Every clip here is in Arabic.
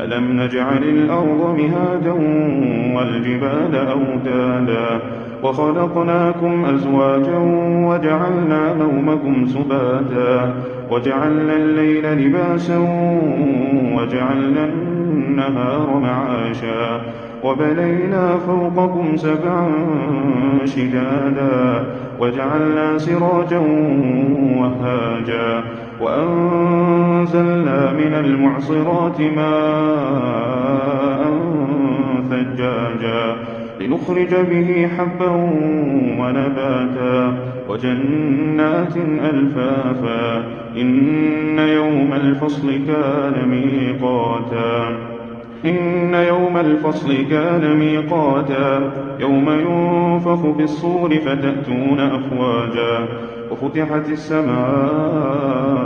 ألم نجعل الأرض مهادا والجبال أوتادا وخلقناكم أزواجا وجعلنا نومكم سباتا وجعلنا الليل لباسا وجعلنا النهار معاشا وبنينا فوقكم سبعا شدادا وجعلنا سراجا وهاجا وأنزلنا من المعصرات ماء ثجاجا لنخرج به حبا ونباتا وجنات ألفافا إن يوم الفصل كان ميقاتا إن يوم الفصل كان ميقاتا يوم ينفخ في الصور فتأتون أفواجا وفتحت السماء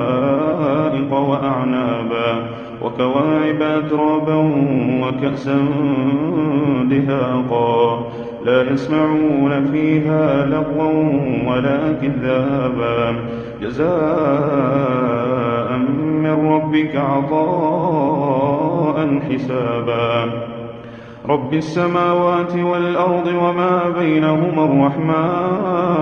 وأعنابا وكواعب أترابا وكأسا دهاقا لا يسمعون فيها لغوا ولا كذابا جزاء من ربك عطاء حسابا رب السماوات والأرض وما بينهما الرحمن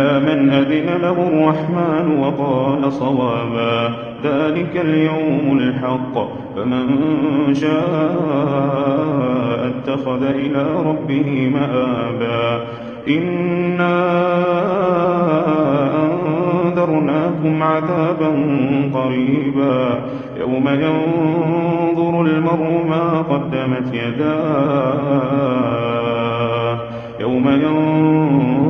من أذن له الرحمن وقال صوابا. ذلك اليوم الحق. فمن شاء اتخذ إلى ربه مآبا. إنا أنذرناكم عذابا قريبا. يوم ينظر المرء ما قدمت يداه. يوم ينظر